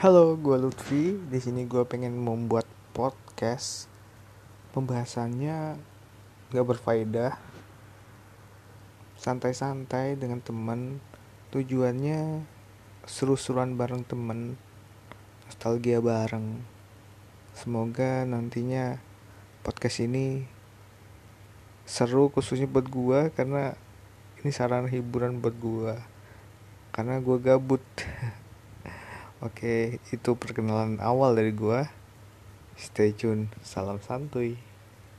Halo, gue Lutfi. Di sini gue pengen membuat podcast. Pembahasannya gak berfaedah, santai-santai dengan temen. Tujuannya seru-seruan bareng temen, nostalgia bareng. Semoga nantinya podcast ini seru khususnya buat gue karena ini saran hiburan buat gue karena gue gabut. Oke, itu perkenalan awal dari gua. Stay tune. Salam santuy.